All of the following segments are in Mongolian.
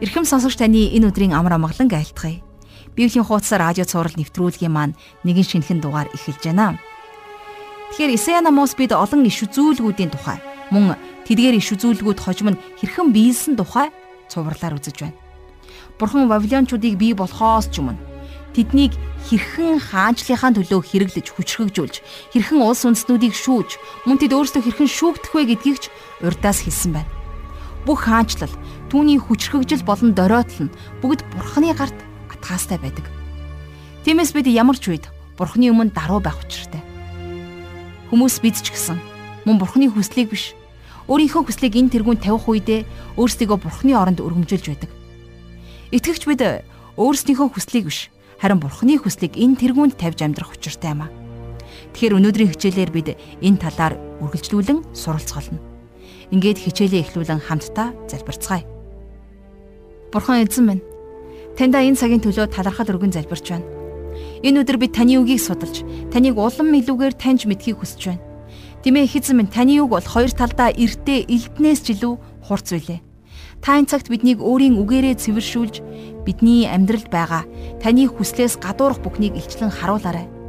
Ирхэм сонсогч таны энэ өдрийн амар амгалан айлтгая. Библийн хуудас радио цаураар нэвтрүүлгийн маань нэгэн шинэхэн дугаар эхэлж байна. Тэгэхээр Исая намоос бид олон иш үзүүлгүүдийн тухай мөн тэдгээр иш үзүүлгүүд хожим нь хэрхэн биелсэн тухай цувралаар үзэж байна. Бурхан Вавилончуудыг бий болохоос ч өмнө тэднийг хэрхэн хаанчлахын төлөө хэрэглэж хүчрхэгжүүлж хэрхэн улс үндэстнүүдийг шүүж мөн тэд өөрсдөө хэрхэн шүүгдэх вэ гэдгийг ч урдаас хэлсэн байна. Бүх хаанчлал түүний хүчрхэгжил болон доройтол нь бүгд бурхны гарт атгаастай байдаг. Тиймээс бид ямар ч үед бурхны өмнө даруй байх учиртай. Хүмүүс бид ч гэсэн мөн бурхны хүслийг биш өөрийнхөө хүслийг энэ тэргүүнд тавих үедээ өөрсдийгөө бурхны оронд өргөмжүүлж байдаг. Итгэгч бид өөрсдийнхөө хүслийг биш харин бурхны хүслийг энэ тэргүүнд тавьж амьдрах учиртай юм а. Тэгэхээр өнөөдрийн хичээлээр бид энэ талаар үргэлжлүүлэн суралцголно. Ингээд хичээлээ эхлүүлэн хамтдаа залбирцгаая. Бурхан эзэн минь. Таньда энэ цагийн төлөө талархал өргөн залбирч байна. Энэ өдөр би таны үгийг судалж, таныг улам илүүгээр таньж мэдхийг хүсэж байна. Тэмээ их эзэн минь таны үг бол хоёр талдаа эртээ элднээс ч илүү хурц үлээ. Та энэ цагт биднийг өөрийн үгээрээ цэвэршүүлж, бидний амьдралд байгаа таны хүслээс гадуурх бүхнийг илчлэн харуулаарай.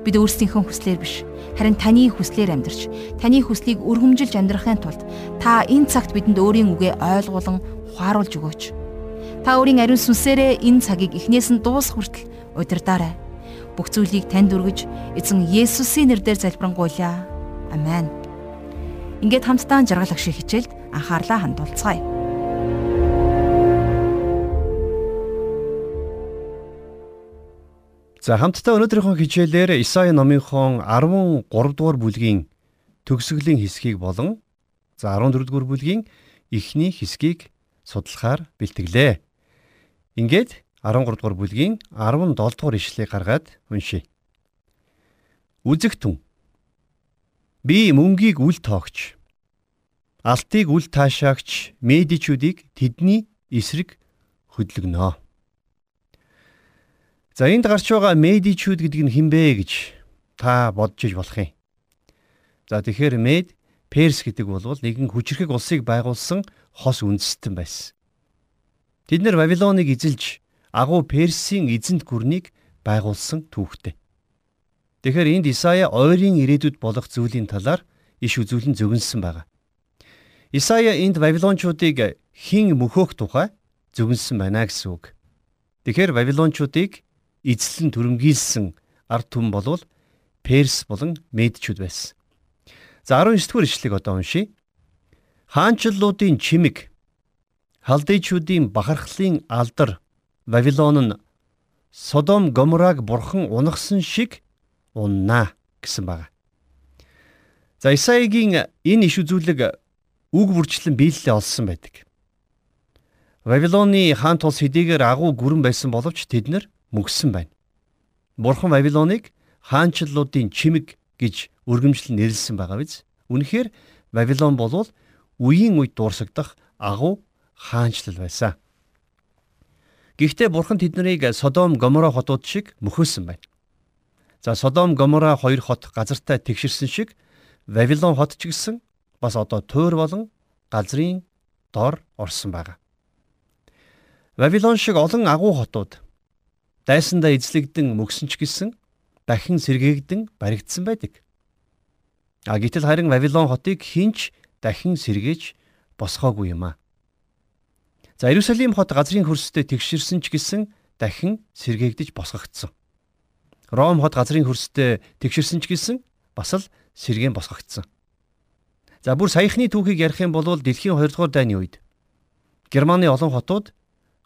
Бид өөрсдийнхөө хүслээр биш, харин таны хүслээр амьдарч, таны хүслийг өргөмжилж амьдрахын тулд та энэ цагт бидэнд өөрийн үгээ ойлгуулан ухааруулж өгөөч. Та өөрийн ариун сүнсээрээ энэ цагийг эхнээс нь дуус хүртэл удирдаарай. Бүх зүйлийг танд өргөж эзэн Есүсийн нэрээр залбирanгуйлаа. Амен. Ингээд хамтдаа жаргал агшиг хичээлд анхаарлаа хандуулцгаая. За хамтдаа өнөөдрийнхөө хичээлээр Исаи номынхон 13 дугаар бүлгийн төгсгөлийн хэсгийг болон за 14 дугаар бүлгийн эхний хэсгийг судлахаар бэлтгэлээ. Ингээд 13 дугаар бүлгийн 17 дугаар ишлэгийг гаргаад уншийе. Үзэгтэн би мөнгийг үл тоогч алтыг үл таашаагч медичүүдийг тэдний эсрэг хөдлөгнөө. За энд гарч байгаа медичүүд гэдэг нь хинбэ гэж та бодож иж болох юм. За тэгэхээр мед Перс гэдэг бол нэгэн хүчрхэг улсыг байгуулсан хос үндэстэн байсан. Тэд нэр Вавилоныг эзэлж агуу Персийн эзэнт гүрнийг байгуулсан түүхтэй. Тэгэхээр энд Исая ойрын ирээдүйд болох зүйлийн талаар иш үзүүлэн зөвгөнсөн байгаа. Исая энд Вавилончуудыг хин мөхөөх тухай зөвгөнсөн байна гэсэн үг. Тэгэхээр Вавилончуудыг эзлэн түрэмгийлсэн ард түмэн болвол Перс болон Медчүүд байсан. За 19 дугаар ишлэгийг одоо уншийе. Хаанчлалуудын чимэг халдыйчүүдийн бахархлын алдар Вавилон нь Содом Гомораг бурхан унагсан шиг уннаа гэсэн байна. За Исаигийн энэ иш үзүүлэг үг бүрчлэн биелэлээ олсон байдаг. Вавилоны хаан тулс хэдийгээр агуу гүрэн байсан боловч тэд нар мөгсөн байна. Бурхан Вавилоныг хаанчлалуудын чимэг гэж өргөмжлөн нэрлсэн байгаа биз? Үнэхээр Вавилон болвол үеийн үед дуурсагдах агуу хаанчлал байсан. Гэхдээ бурхан тэднийг Содом Гомора хотууд шиг мөхөөсөн байна. За Содом Гомора хоёр хот газартай тэгшэрсэн шиг Вавилон хот ч гэсэн бас одоо тойр болон газрын дор орсон байгаа. Вавилон шиг олон агуу хотууд дайсандаа эзлэгдэн мөксөн ч гэсэн дахин сэргээгдэн баригдсан байдаг. А гэтэл харин Вавилон хотыг хинч дахин сэргээж босгоогүй юм а. За Иерусалим хот газрын хөрсөд тэгшэрсэн ч гэсэн дахин сэргээгдэж босгогдсон. Ром хот газрын хөрсөд тэгшэрсэн ч гэсэн бас л сэргээн босгогдсон. За бүр саяхны түүхийг ярих юм бол дэлхийн 2 дугаар дайны үед Германы олон хотууд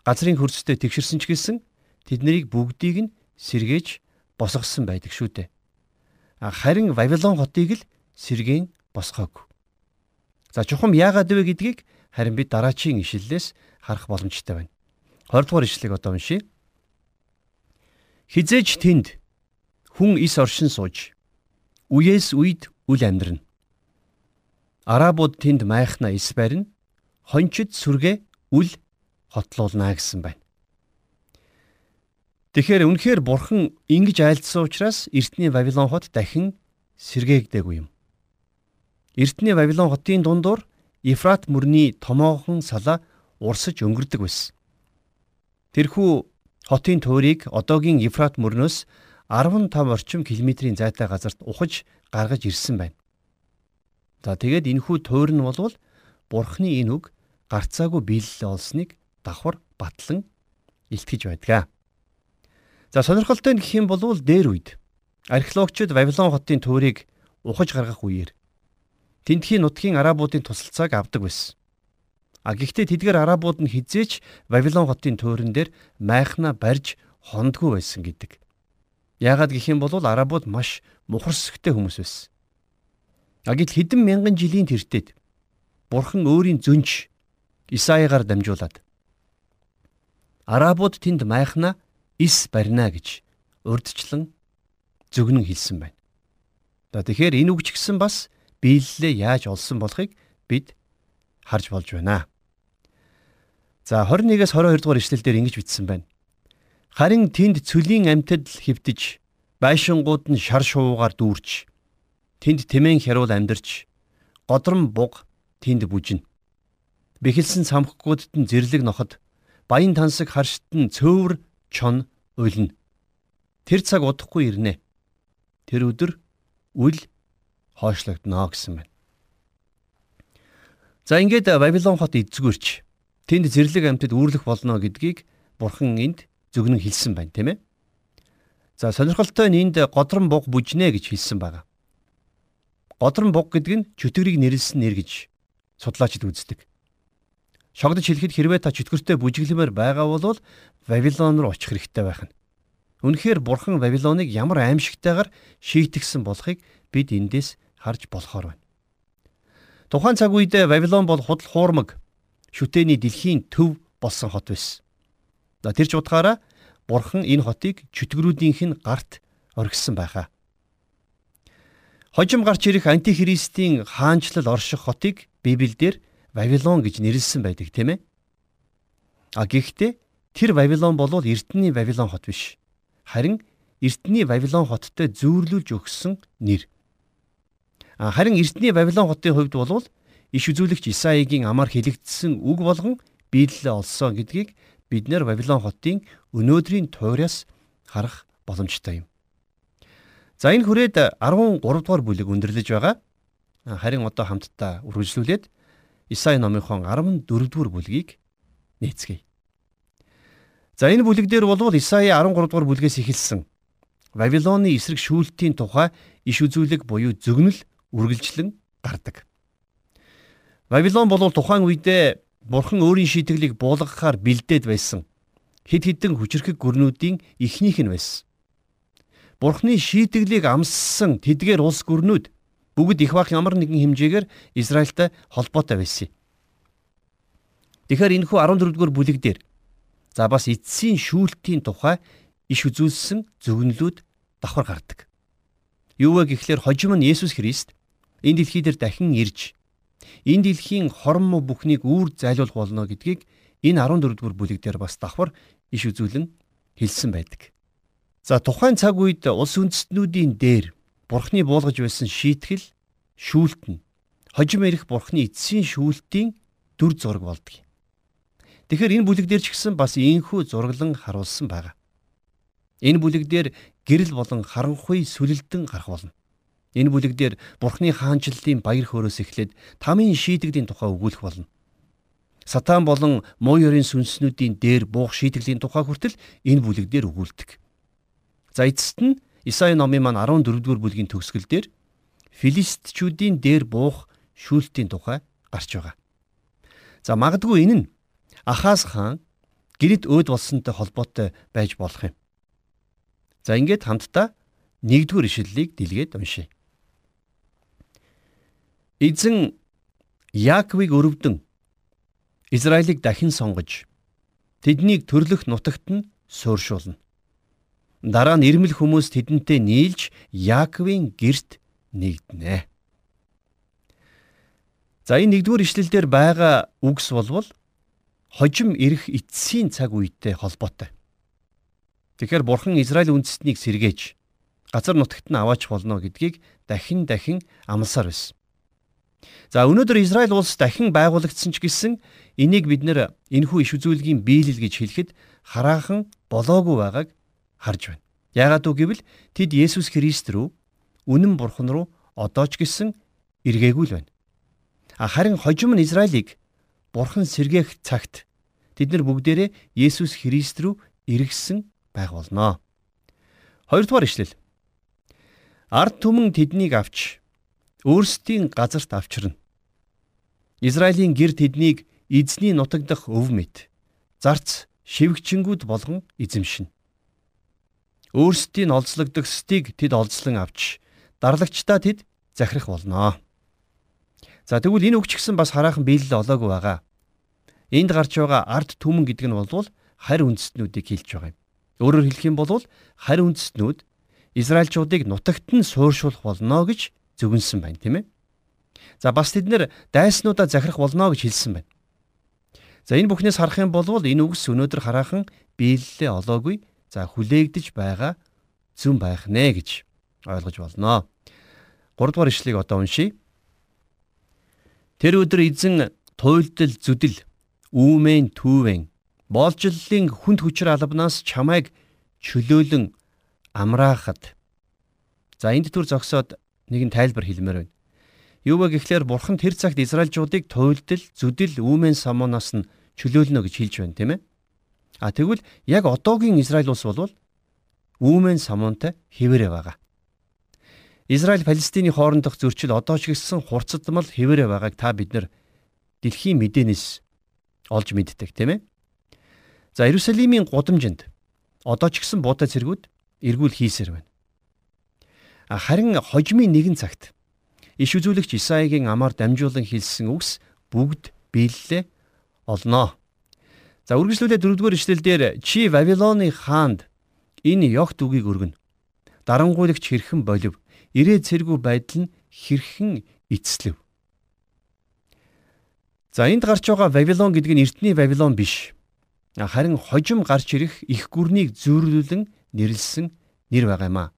газрын хөрсөд тэгшэрсэн ч гэсэн тэднийг бүгдийг нь сэргээж босгосон байдаг шүү дээ. Харин Вавилон хотыг л сэргээн босгоогүй. За чухам яагаад вэ гэдгийг харин бид дараачийн ишлэлээс харах боломжтой байна. 20 дугаар ишлэгийг одоо уншийе. Хизээж тэнд хүн ис оршин сууж үеэс үед үл амьдрна. Арабууд тэнд майхна ис барина. Хончид сүргээ үл хотлуулна гэсэн байна. Тэгэхээр үнэхээр бурхан ингэж айлдсан учраас эртний Вавилон хот дахин сэргээгдээгүй юм. Эртний Вавилон хотын дундуур Ефрат мөрний томоохон салаа урсаж өнгөрдөг байсан. Тэрхүү хотын туурийг одоогийн Ефрат мөрнөөс 15 орчим километрийн зайтай газарт ухаж гаргаж ирсэн байна. За тэгээд энэхүү туур нь болвол Бурхны энэ үг гарцаагүй биелэл олсныг давхар батлан илтгэж байдаг. За сонирхолтой нь гэх юм бол дээр үед археологчид Вавилон хотын туурийг ухаж гаргах үеэр Тэнтхийн нутгийн арабуудын тусалцааг авдаг байсан. А гэхдээ тэдгээр арабууд нь хизээч Вавилон хотын туурин дээр майхна барьж хондгүй байсан гэдэг. Яагаад гэх юм бол арабууд маш мухарсгтэй хүмүүс байсан. А гэтэл хэдэн мянган жилийн тэртет Бурхан өөрийн зөнч Исаягаар дамжуулаад арабууд тэнд майхна ис барина гэж урдчлан зөвгнөн хэлсэн байна. За тэгэхээр энэ үг ч гэсэн бас биелэлээ яаж олсон болохыг бид харж болж байна. За 21-с 22 дугаар ишлэлдэр ингэж бичсэн байна. Харин тэнд цөлийн амьтад хөвтөж байшингууд нь шар шуугаар дүүрч тэнд тэмээн хяруул амьдарч годрон буг тэнд бүжин. Бэхэлсэн самхгуудад нь зэрлэг ноход баян тансаг харшид нь цөөвөр чон уйлна. Тэр цаг удахгүй ирнэ. Тэр өдөр үл хойшлогдно гэсэн байна. За ингээд Бабилон хот эзгүрч тэнд зэрлэг амьтад үүрлэх болно гэдгийг бурхан энд зөвгнөн хэлсэн байна, тийм ээ. За сонирхолтой нь энд годрон буг бүжнэ гэж хэлсэн байна. Годрон буг гэдэг нь чөтгөрийг нэрлсэн нэр гэж судлаачид үздэг. Шогдож хэлэхэд хэрвээ та чөтгөртэй бүжиглэмээр байгаа бол Вавилон руу очих хэрэгтэй байх нь. Үнэхээр бурхан Вавилоныг ямар аимшигтайгаар шийтгсэн болохыг бид эндээс харж болохоор байна. Тухайн цаг үед Вавилон бол худал хуурмаг шүтээний дэлхийн төв болсон хот байсан. За тэр ч утгаараа Бурхан энэ хотыг чөтгөрүүдийнх нь гарт оргисон байхаа. Хожим гарч ирэх антихристийн хаанчлал орших хотыг Библиэлд Вавилон гэж нэрлсэн байдаг тийм ээ. А гэхдээ тэр Вавилон бол эртний Вавилон хот биш. Харин эртний Вавилон хоттой зүүрлүүлж өгсөн нэр. Харин эртний Вавилон хотын хувьд бол иш үзүүлэгч Исаигийн амаар хэлэгдсэн үг болгон биелэлээ олсон гэдгийг бид нэр Вавилон хотын өнөөдрийн туйраас харах боломжтой юм. За энэ хүрээд 13 дугаар бүлэг өндөрлөж байгаа. Харин одоо хамтдаа үргэлжлүүлээд Исаи номынхон 14 дугаар бүлгийг нээцгээе. За энэ бүлэг дээр бол Исаи 13 дугаар бүлгээс эхэлсэн Вавилоны эсрэг шүүлтийн тухай иш үзүүлэг буюу зөгнөл үргэлжлэн гардаг. Вавилон бол тухайн үедээ Бурхан өөрийн шийтгэлийг буулгахаар бэлдээд байсан хэд хэдэн хүчрхэг гүрнүүдийн эхнийх нь байсан. Бурхны шийтгэлийг амссан тэдгээр улс гүрнүүд бүгд их бах ямар нэгэн хэмжээгээр Израильтай холбоотой байсан. Тэгэхээр энэхүү 14 дугаар бүлэг дээр за бас эцсийн шүүлтийн тухай иш үзүүлсэн зөвнөлүүд давхар гардаг. Юу вэ гэхлээр хожим нь Есүс Христ энэ дэлхий дээр дахин ирж энэ дэлхийн хорон муу бүхнийг үүр зайлуулах болно гэдгийг энэ 14 дугаар бүлэг дээр бас давхар иш үзүүлэн хэлсэн байдаг. За тухайн цаг үед улс үндэстнүүдийн дээр бурхны буулгаж байсан шийтгэл шүүлтэн хожим ирэх бурхны эцсийн шүүлтийн дүр зураг болдог. Тэгэхээр энэ бүлэг дээр ч гэсэн бас ийхүү зураглан харуулсан байгаа. Энэ бүлэг дээр гэрэл болон харанхуй сүлэлдэн гарах болно. Энэ бүлэг дээр Бурхны хаанчлалын баяр хөөрөөс эхлээд тамийн шийдэгдийн тухай өгүүлэх болно. Сатан болон муу ёрийн сүнснүүдийн дээр буух шийтгэлийн тухай хүртэл энэ бүлэг дээр өгүүлдэг. За эцэст нь Исаи номын маань 14-р бүлгийн төгсгөл дээр филистчүүдийн дээр буух шүүлтийн тухай гарч байгаа. За магадгүй энэ нь Ахаз хаан гэрд өөд болсонтой холбоотой байж болох юм. За ингээд хамтдаа нэгдүгээр ишлэлийг дэлгээд уншъя. Эзэн Яаковыг өрөвдөн Израилийг дахин сонгож тэднийг төрлөх нутагт нь сууршуулна. Дараа нь ирмэл хүмүүс тэдэнтэй нийлж Яаковын герт нэгднэ. За энэ нэгдүгээр ишлэлдэр байгаа үгс болвол хожим ирэх эцсийн цаг үедээ холбоотой. Тэгэхээр бурхан Израиль үндэстнийг сэргээж газар нутагт нь аваач болно гэдгийг дахин дахин амласаар байсан. За өнөөдөр Израиль улс дахин байгуулагдсан ч гэсэн энийг бид нэр энэхүү иш үзүүлгийн биелэл гэж хэлэхэд хараахан болоогүй байгааг харж байна. Яагаад үг гэвэл тэд Есүс Христ рүү үнэн бурхан руу одоо ч гэсэн эргээгүй л байна. Харин хожим нь Израилийг бурхан сэргээх цагт тэд нар бүгдээрээ Есүс Христ рүү эргэсэн байх болно. Хоёрдугаар ишлэл. Ард түмэн тэднийг авч өөрсдийн газарт авчирна. Израилийн гэр тэднийг эзний нутаг дах өв мэт зарц шивгчэнгүүд болгон эзэмшинэ. Өөрсдийн олзлогдох стыг тэд олзлон авч дарлагчдаа тэд захирах болно. За тэгвэл энэ үгч гисэн бас хараахан биелэл олоогүй байгаа. Энд гарч байгаа ард түмэн гэдэг нь болвол харь үндэстнүүдийг хэлж байгаа юм. Өөрөөр хэлэх юм бол харь үндэстнүүд Израильчуудыг нутагт нь сууршуулах болно гэж зөвгөнсөн байна, тийм ээ. За бас тэд нэр дайснуудаа захирах болно гэж хэлсэн байна. За энэ бүхнээс харах юм бол энэ үгс өнөөдөр хараахан биелэлээ олоогүй за хүлээгдэж байгаа зүн байх нэ гэж ойлгож болно. 3 дугаар ишлэгийг одоо уншийе. Тэр өдөр эзэн туйлдал зүдэл үүмэн түүвэн боолжллын хүнд хүчээр албанаас чамайг чөлөөлөн амраахад за энд түр зогсоод нэгэн тайлбар хэлмээр байна. Юу вэ гэхлээр бурхан тэр цагт Израильчуудыг туйлдал зүдэл үүмэн самуунаас нь чөлөөлнө гэж хэлж байна тийм ээ. А тэгвэл яг одоогийн Израиль улс бол үүмэн самуунтай хэвээрээ байгаа. Израиль Палестины хоорондох зөрчил одоо ч гэсэн хурцдмал хэвээрээ байгааг та бид нар дэлхийн мэдээнээс олж мэддэг тийм ээ. За Иерусалимийн гудамжинд одоо ч гэсэн буута цэргүүд эргүүл хийсээр байна. Харин хожимын нэгэн цагт иш үзүүлэгч Исаигийн амаар дамжуулан хэлсэн үгс бүгд биеллээ олноо. За үргэлжлүүлээ дөрөвдүгээр ишлэлдэр чи Вавилоны хаанд энэ ёгт үгийг өргөнө. Дарангуйлагч хэрхэн болив? Ирээ цэргүү байдал нь хэрхэн эцслэв? За энд гарч байгаа Вавилон гэдэг нь эртний Вавилон биш. Харин хожим гарч ирэх их гүрнийг зөөрлүүлэн нэрлсэн нэр байгаа юм а.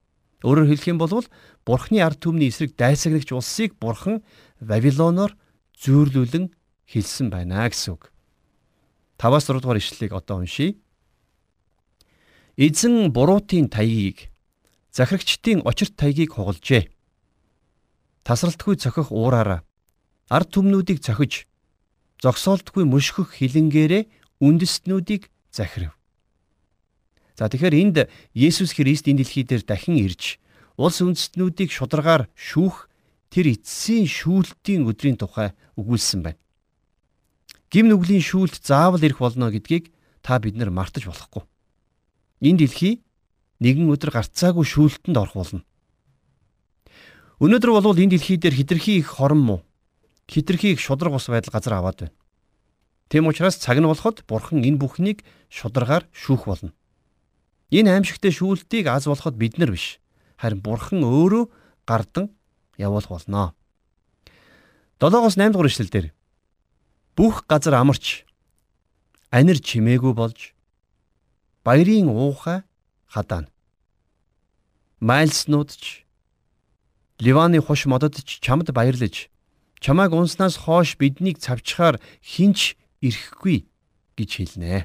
Өөрөөр хэлэх юм бол Бурхны ард түмний эсрэг дайсагнагч улсыг Бурхан Вавилоноор зөөрлүүлэн хэлсэн байна гэсэн үг. 5-аас 6 дугаар ишлэлийг одоо уншийе. Эзэн буруутын таягийг захирагчдын очирт таягийг хугалжээ. Тасралтгүй цохих уураараа ард түмнүүдийг цохиж зогсоолтгүй мөшгөх хилэнгээрээ үндэстнүүдийг захирав. За тэгэхээр энд Есүс Христ энэ дэлхий дээр дахин ирж улс үндэстнүүдийг шударгаар шүүх тэр эцсийн шүүлтийн өдрийн тухай өгүүлсэн байна гим нүглийн шүүлт заавал ирэх болно гэдгийг та бид нар мартаж болохгүй. Энэ дэлхий нэгэн өдөр гарцаагүй шүүлтэнд орох болно. Өнөөдөр бол энэ дэлхий дээр хитрхи их хорон муу, хитрхи их шудраг ус байдал газар аваад байна. Тэм учраас цаг нь болоход бурхан энэ бүхнийг шударгаар шүүх болно. Энэ аимшигтэй шүүлтийг аз болоход бид нар биш, харин бурхан өөрөө гардан явуулах болно. 7-оос 8 дугаар ишлэл дээр бүх газар амарч анир чимээгүй болж баярын уухай хадаана. Майлснууд ч Ливаны хуш модод ч чамд баярлаж чамайг унснаас хойш биднийг цавчхаар хинч ирэхгүй гэж хэлнэ.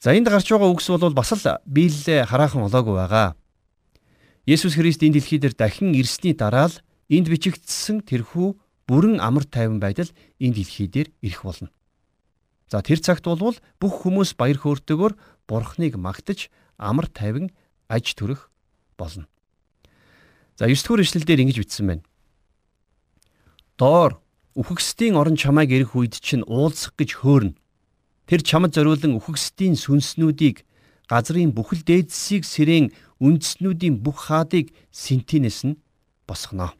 За энд гарч байгаа үгс бол бас л биелэлээ хараахан олоогүй байгаа. Есүс Христ энэ дэлхий дээр дахин ирсний дараа л энд бичигдсэн тэрхүү бүрэн амар тайван байдал энэ дэлхий дээр ирэх болно. За тэр цагт бол бүх хүмүүс баяр хөөртэйгээр бурхныг магтаж амар тайван аж төрөх болно. За 9 дугаар ишлэлдэр ингэж бичсэн байна. Доор үхэгсдийн орон чамайг ирэх үед чинь уулзах гэж хөөрнө. Тэр чамд зориулан үхэгсдийн сүнснүүдийг газрын бүхэл дээдсийг сэрэн үндэснүүдийн бүх хаадыг синтинээс нь босгоно.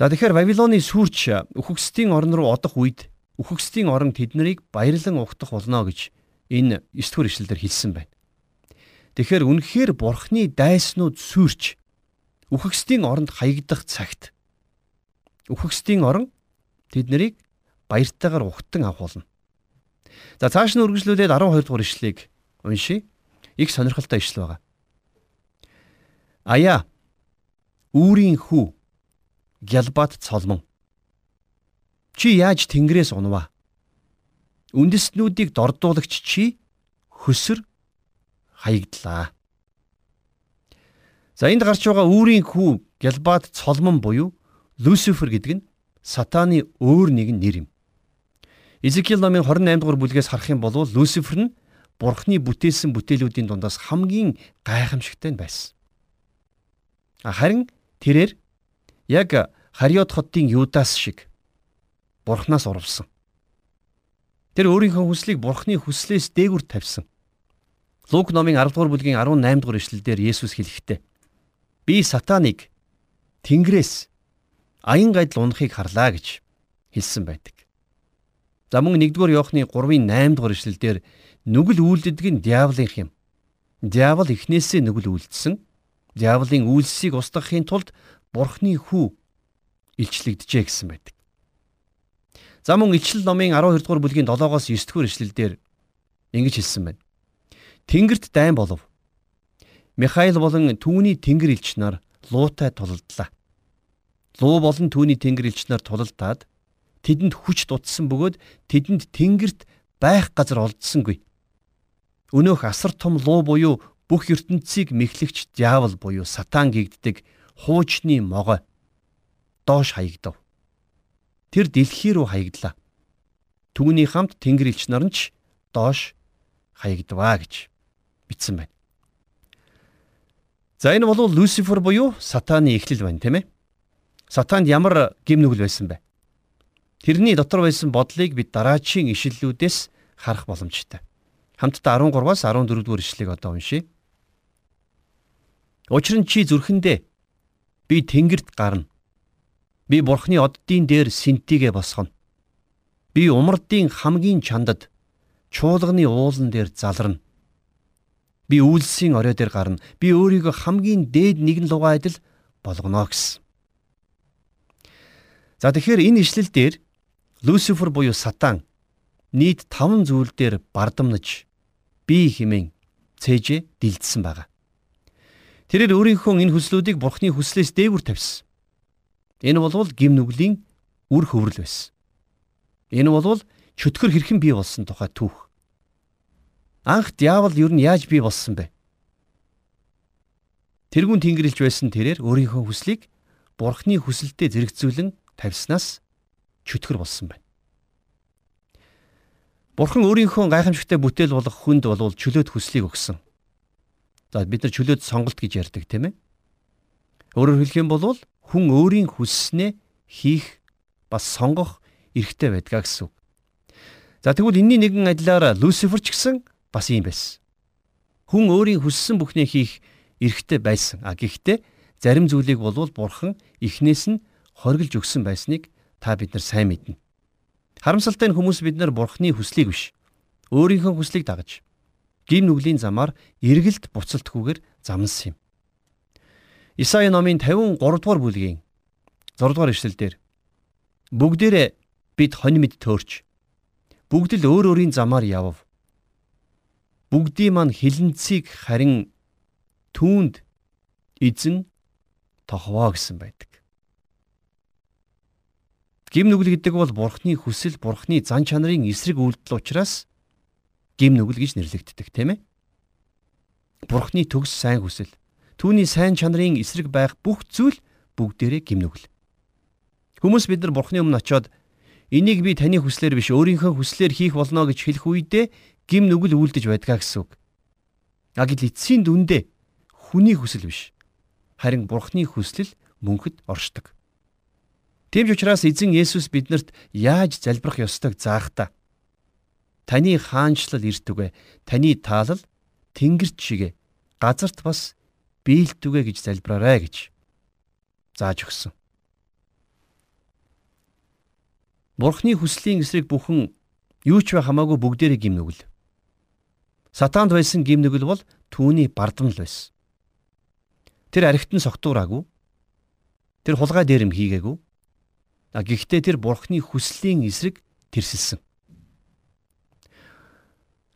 За тэгэхээр Вавилоны сүрч үхэгсдийн орн руу одох үед үхэгсдийн орон тэднийг баярлан угтах болно гэж энэ 9 дугаар ишлэлээр хэлсэн байна. Тэгэхээр үнэхээр бурхны дайснууд сүрч үхэгсдийн оронд хаягдах цагт үхэгсдийн орон тэднийг баяртайгаар ухтан авах болно. За цааш нь үргэлжлүүлээд 12 дугаар ишлэгийг уншийе. Их сонирхолтой ишлэл байгаа. Аяа үүрийн хүү гялбат цолмон. Чи яаж тэнгэрээс унваа? Үндэстнүүдийг дордуулагч чи хөсөр хаягдлаа. За энд гарч байгаа үүрийн хүү Гялбат цолмон буюу Люцифер гэдэг нь сатаны өөр нэгэн нэр юм. Изекиэл номын 28 дугаар бүлгээс харах юм бол Люцифер нь Бурхны бүтээсэн бүтээлүүдийн дундаас хамгийн гайхамшигтай нь байсан. Харин тэрээр яг Хариот хотын Юдас шиг Бурхнаас урвсан. Тэр өөрийнхөө хүслийг Бурхны хүслээс дээгүр тавьсан. Лук номын 10 дугаар бүлгийн 18 дугаар ишлэлдэр Есүс хэлэхдээ би сатаныг Тэнгэрээс аян гайдал унахыг харлаа гэж хэлсэн байдаг. За мөн 1-р Иохны 3-ын 8-р эшлэлдэр нүгэл үйлддэг нь диаволынх юм. Диавол эхнээсээ нүгэл үйлдсэн. Диаволын үйлсийг устгахын тулд Бурхны хүү илчлэгдэжээ гэсэн байдаг. За мөн Ичлэл номын 12 дугаар бүлгийн 7-оос 9 дугаар эшлэлдэр ингэж хэлсэн байна. Тэнгэрт дайн болов. Михаил болон түүний тэнгэр элч нар луутай тулалдлаа. Луу болон түүний тэнгэр элч нар тулалдаад тэдэнд хүч дутсан бөгөөд тэдэнд тэнгэрт байх газар олдсонгүй. Өнөөх асар том луу буюу бүх ертөнцийг мэхлэгч диавол буюу сатан гэгддэг хуучны могой доош хаягдав. Тэр дэлхий рүү хаягдлаа. Түүний хамт тэнгэр элч нар нь ч доош хаягдваа гэж бичсэн байна. За энэ бол Люцифер буюу сатаны эхлэл байна тийм ээ. Сатанд ямар гим нүгэл байсан бэ? Тэрний дотор байсан бодлыг бид дараачийн ишлэлүүдээс харах боломжтой. Хамтдаа 13-аас 14 дугаар ишлэгийг одоо уншийе. Учир нь чи зүрхэндээ би тэнгэрт гарна. Би бурхны оддын дээр синтигээ босгоно. Би умардын хамгийн чандад чуулганы уулан дээр заларна. Би үйлсийн орой дээр гарна. Би өөрийгөө хамгийн дээд нэгэн лугаа адил болгоно гэсэн. За тэгэхээр энэ ишлэл дээр Люцифер буюу сатан нийт 5 зүйл дээр бардамнаж бие химэн цээжээ дилдсэн байгаа. Тэрээр өөрийнхөө энэ хүслүүдийг Бурхны хүслээс дээгүр тавьсан. Энэ бол гим нүглийн үр хөврөл байсан. Энэ бол чөтгөр хэрхэн бий болсон тухай түүх. Анх диавол юу нь яаж бий болсон бэ? Тэрүүн тэнгэрлж байсан тэрээр өөрийнхөө хүслийг бурхны хүсэлтэд зэрэгцүүлэн тавьснаас чөтгөр болсон байна. Бурхан өөрийнхөө гайхамшигтай бүтээл болох хүнд болвол чөлөөт хүслийг өгсөн. За бид нар чөлөөт сонголт гэж ярьдаг тийм ээ. Өөрөөр хэлэх юм бол хүн өөрийн хүсснээ хийх бас сонгох эрхтэй байдгаа гэсэн үг. За тэгвэл энэний нэгэн адилаар Люцифер ч гэсэн бас ийм байсан. Хүн өөрийн хүссэн бүхнээ хийх эрхтэй байсан. А гэхдээ зарим зүйлийг болвол бурхан эхнээс нь хориглж өгсөн байсныг та бид нар сайн мэднэ. Харамсалтай нь хүмүүс бид нар бурханы хүслийг биш өөрийнхөө хүслийг дагаж гин нүглийн замаар эргэлт буцалтгүйгээр замнасан юм. Исаи номын 53 дугаар бүлгийн 6 дугаар ишлэлдэр бүгдээрээ бид хонь мэд төөрч бүгд л өөр өөрийн замаар явв бүгдийн маань хилэнцгийг харин түүнд эзэн тохвоо гэсэн байдаг. Гим нүгэл гэдэг бол бурхны хүсэл, бурхны зан чанарын эсрэг үйлдэл учраас гим нүгэл гэж нэрлэгддэг, тийм ээ? Бурхны төгс сайн хүсэл, түүний сайн чанарын эсрэг байх бүх зүйл бүгдээрээ гим нүгэл. Хүмүүс бид нар бурхны өмнө очиод энийг би таны хүслээр биш өөрийнхөө хүслээр хийх болно гэж хэлэх үедээ гим нүгэл үлдэж байдгаа гэсэн үг. Агил эцсийн дүндээ хүний хүсэл биш. Харин Бурхны хүслэл мөнхөд оршдог. Тийм ч учраас эзэн Есүс биднэрт яаж залбирах ёстойг заахта. Таны хаанчлал иртүгэ, таны таалал тэнгэрт шигэ, газарт бас биелтүгэ гэж залбираарай гэж зааж өгсөн. Бурхны хүслийн эсрэг бүхэн юу ч бай хамаагүй бүгдээрээ гимнүгэл. Сатанд байсан гимнүгэл бол түүний бардамл байсан. Тэр архитан согтуураагүй. Тэр хулгай дээрэм хийгээгүй. Гэхдээ тэр бурхны хүслийн эсрэг тэрсэлсэн.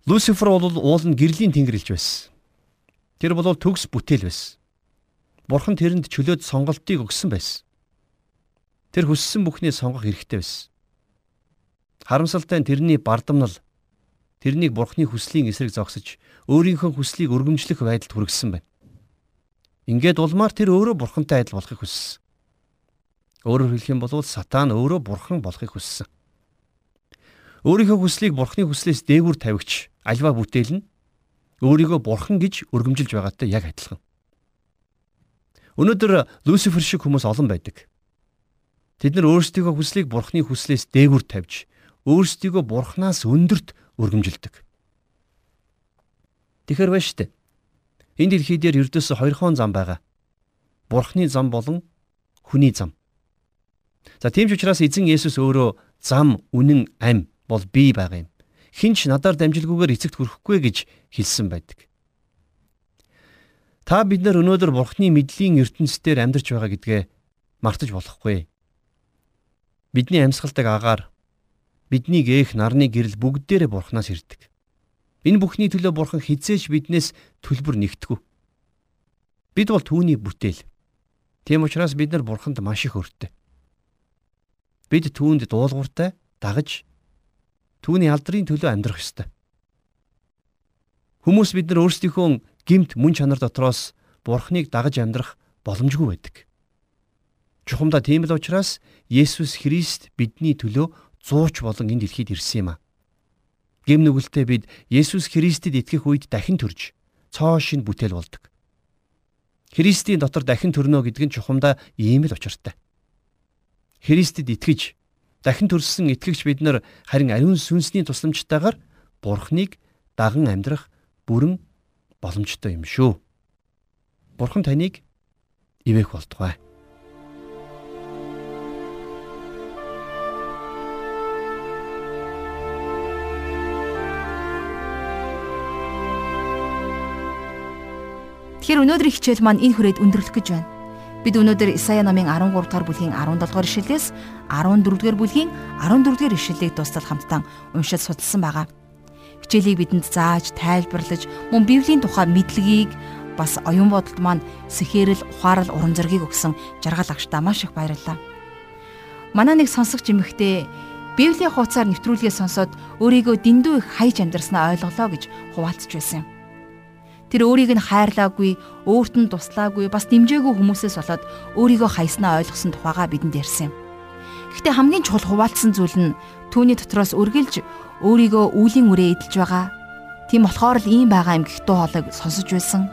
Люцифер бол уул нь гэрлийн тэнгэрлж байсан. Тэр бол төгс бүтээл байсан. Бурхан тэрэнд чөлөөт сонголтыг өгсөн байсан. Тэр хүссэн бүхнийг сонгох хэрэгтэй байсан. Харамсалтай нь тэрний бардамнал тэрнийг бурхны хүслийн эсрэг зогсож өөрийнхөө хүслийг өргөмжлөх байдалд хүргэсэн байна. Ингээд улмаар тэр өөрөө бурхантай адил болохыг хүссэн. Өөрөөр хэлэх юм бол сатан өөрөө бурхан болохыг хүссэн. Өөрийнхөө хүслийг бурхны хүслээс дээгүүр тавигч альва бүтээл нь өөрийгөө бурхан гэж өргөмжилж байгаатай яг адилхан. Өнөөдөр Люцифер шиг хүмүүс олон байдаг. Тэд нар өөрсдийнхөө хүслийг бурхны хүслээс дээгүүр тавьж өөрсдийгөө бурхнаас өндөрт өргөмжилдэг. Тэгэхэр байна штэ. Энэ дэлхий дээр ердөөсө хоёрхон зам байгаа. Бурхны зам болон хүний зам. За тийм ч учраас эзэн Есүс өөрөө зам, үнэн, ам бол би байгаа юм. Хинч надаар дамжилгүйгээр эцэгт хүрэхгүй гэж хэлсэн байдаг. Та бид нар өнөөдөр Бурхны мэдлийн ертөнцийн амьдарч байгаа гэдгээ мартаж болохгүй. Бидний амьсгалдаг агаар бидний гээх нарны гэрэл бүгдээрээ Бурханаас ирдэг. Энэ бүхний төлөө Бурхан хизээч биднээс төлбөр нэгтгэв. Бид бол түүний бүтээл. Тийм учраас бид нар Бурханд маш их өртөө. Бид түүнд дуулууртай дагаж түүний алдрын төлөө амьдрах ёстой. Хүмүүс бид нар өөрсдийнхөө гимт мөн чанар дотроос Бурхныг дагаж амьдрах боломжгүй байдаг. Чухамдаа тийм л учраас Есүс Христ бидний төлөө зууч болон энэ дэлхийд ирсэн юм а. Гим нүгэлтэд бид Есүс Христэд итгэх үед дахин төрж цоо шин бүтээл болдог. Христийн дотор дахин төрнө гэдэг нь чухамдаа ийм л учиртай. Христэд итгэж дахин төрсөн итгэгч бид нар харин ариун сүнсний тусламжтайгаар Бурхныг даган амьдрах бүрэн боломжтой юм шүү. Бурхан таныг ивэх болтугай. Тэгэхээр өнөөдрийн хичээл маань энэ хүрээд өндөрлөх гэж байна. Бид өнөөдөр Исая номын 13 дугаар бүлгийн 17 дугаар ишлэлээс 14 дугаар бүлгийн 14 дугаар ишлэлийг дуустал хамтдаа уншиж судалсан байгаа хичээлийг бидэнд зааж, тайлбарлаж, мөн Библийн тухай мэдлэгийг бас оюун бодолд маань сэхэрэл, ухаарал, урам зоригийг өгсөн жаргал агштаа маш их баярлалаа. Манай нэг сонсогч эмэгтэй Библийн хуудасаар нэвтрүүлгээ сонсоод өөрийгөө дэндүү их хайж амьдрснаа ойлголоо гэж хуваалцж байсан юм. Тэр өөрийг нь хайрлаагүй, өөрт нь туслаагүй, бас дэмжээгүй хүмүүсээс болоод өөрийгөө хайснаа ойлгосон тухайга бидэнд ярьсан юм. Гэхдээ хамгийн чухал хуваалцсан зүйл нь түүний дотроос үргэлж өөрийгөө үүлийн үрээ эдэлж байгаа. Тийм болохоор л ийм байгаа юм гэх дуу хоолойг сонсож байсан.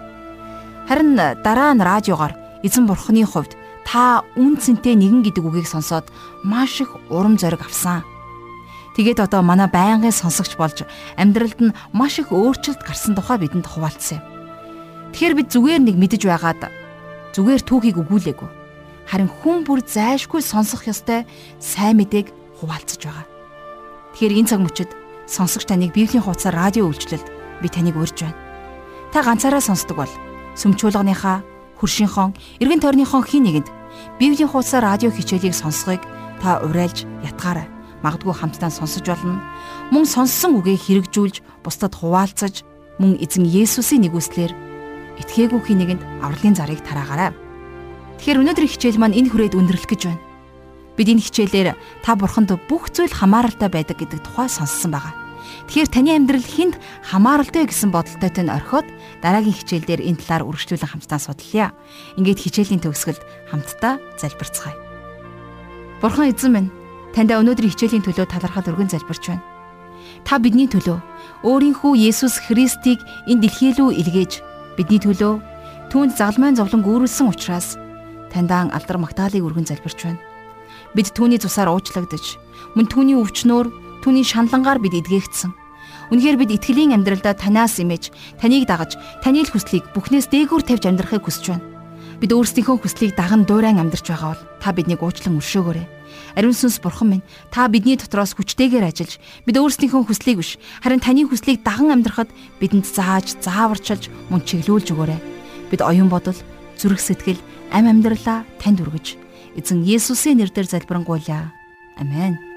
Харин дараа нь радиогоор эзэн бурхны хувьд та үн цэнтэй нэгэн гэдэг үгийг сонсоод маш их урам зориг авсан. Тэгээд одоо манай байнгын сонсогч болж амьдралд нь маш их өөрчлөлт гарсан тухай бидэнд хуваалцсан юм. Тэгэхээр бид зүгээр нэг мэдэж байгаад зүгээр түүхийг өгүүлээгүй. Харин хүн бүр зайшгүй сонсох ёстой сайн мэдээг хуваалцаж байгаа. Тэгэхээр энэ цаг мөчид сонсогч таныг Библийн хуудасаар радио үйлчлэлд би таныг урьж байна. Та ганцаараа сонсдог бол сүмчуулганыхаа, хөршийнхөн, эргэн тойрныхон хин нэгэнд Библийн хуудасаар радио хичээлийг сонсохыг та урайлж ятгаарай. Магадгүй хамтдаа сонсож болно. Мөн сонссон үгээ хэрэгжүүлж, бусдад хуваалцаж, мөн эзэн Есүсийн нэгүслэр итгээгүй хин нэгэнд авралын зарыг тараагаарай. Тэгэхээр өнөөдрийн хичээл маань энэ хүрээд өндөрлөх гэж байна. Бид энэ хичээлээр та бурханд бүх зүйл хамааралтай байдаг гэдэг тухай сонссон байгаа. Тэгэхээр таны амьдрал хүнд хамааралтай гэсэн бодолтойтой нь орхиод дараагийн хичээлдэр энэ талаар үргэлжлүүлэн хамтдаа судлаа. Ингээд хичээлийн төгсгөлд хамтдаа залбирцгаая. Бурхан эзэн минь, таньда өнөөдрийн хичээлийн төлөө талархал өргөн залбирч байна. Та бидний төлөө өөрийнхөө Есүс Христийг энэ дэлхий рүү илгээж бидний төлөө түүнд загламын зовлон гүйрүүлсэн учраас таньдаа алдар магтаалыг өргөн залбирч байна. Бид түүний цусаар уучлагдж, мөн түүний өвчнөөр, түүний шаналнгаар бид эдгээгдсэн. Үнэхээр бид итгэлийн амьдралдаа танаас имэж, таныг дагаж, таны л хүслийг бүхнээс дээгүүр тавьж амьдрахыг хүсэж байна. Бид өөрсдийнхөө хүслийг даган дуурайн амьдрч байгаа бол та биднийг уучлан өршөөгөөрэй. Ариун сүнс бурхан минь та бидний дотроос хүчтэйгээр ажиллаж бид өөрсдийнхөө хүслийг биш харин таны хүслийг даган амьдрахад бидэнд зааж, зааварчилж, мөн чиглүүлж өгөөрэй. Бид оюун бодол, зүрх сэтгэл, ам амьдралаа танд өргөж эзэн Есүсийн нэрээр залбирanгуйлаа. Амен.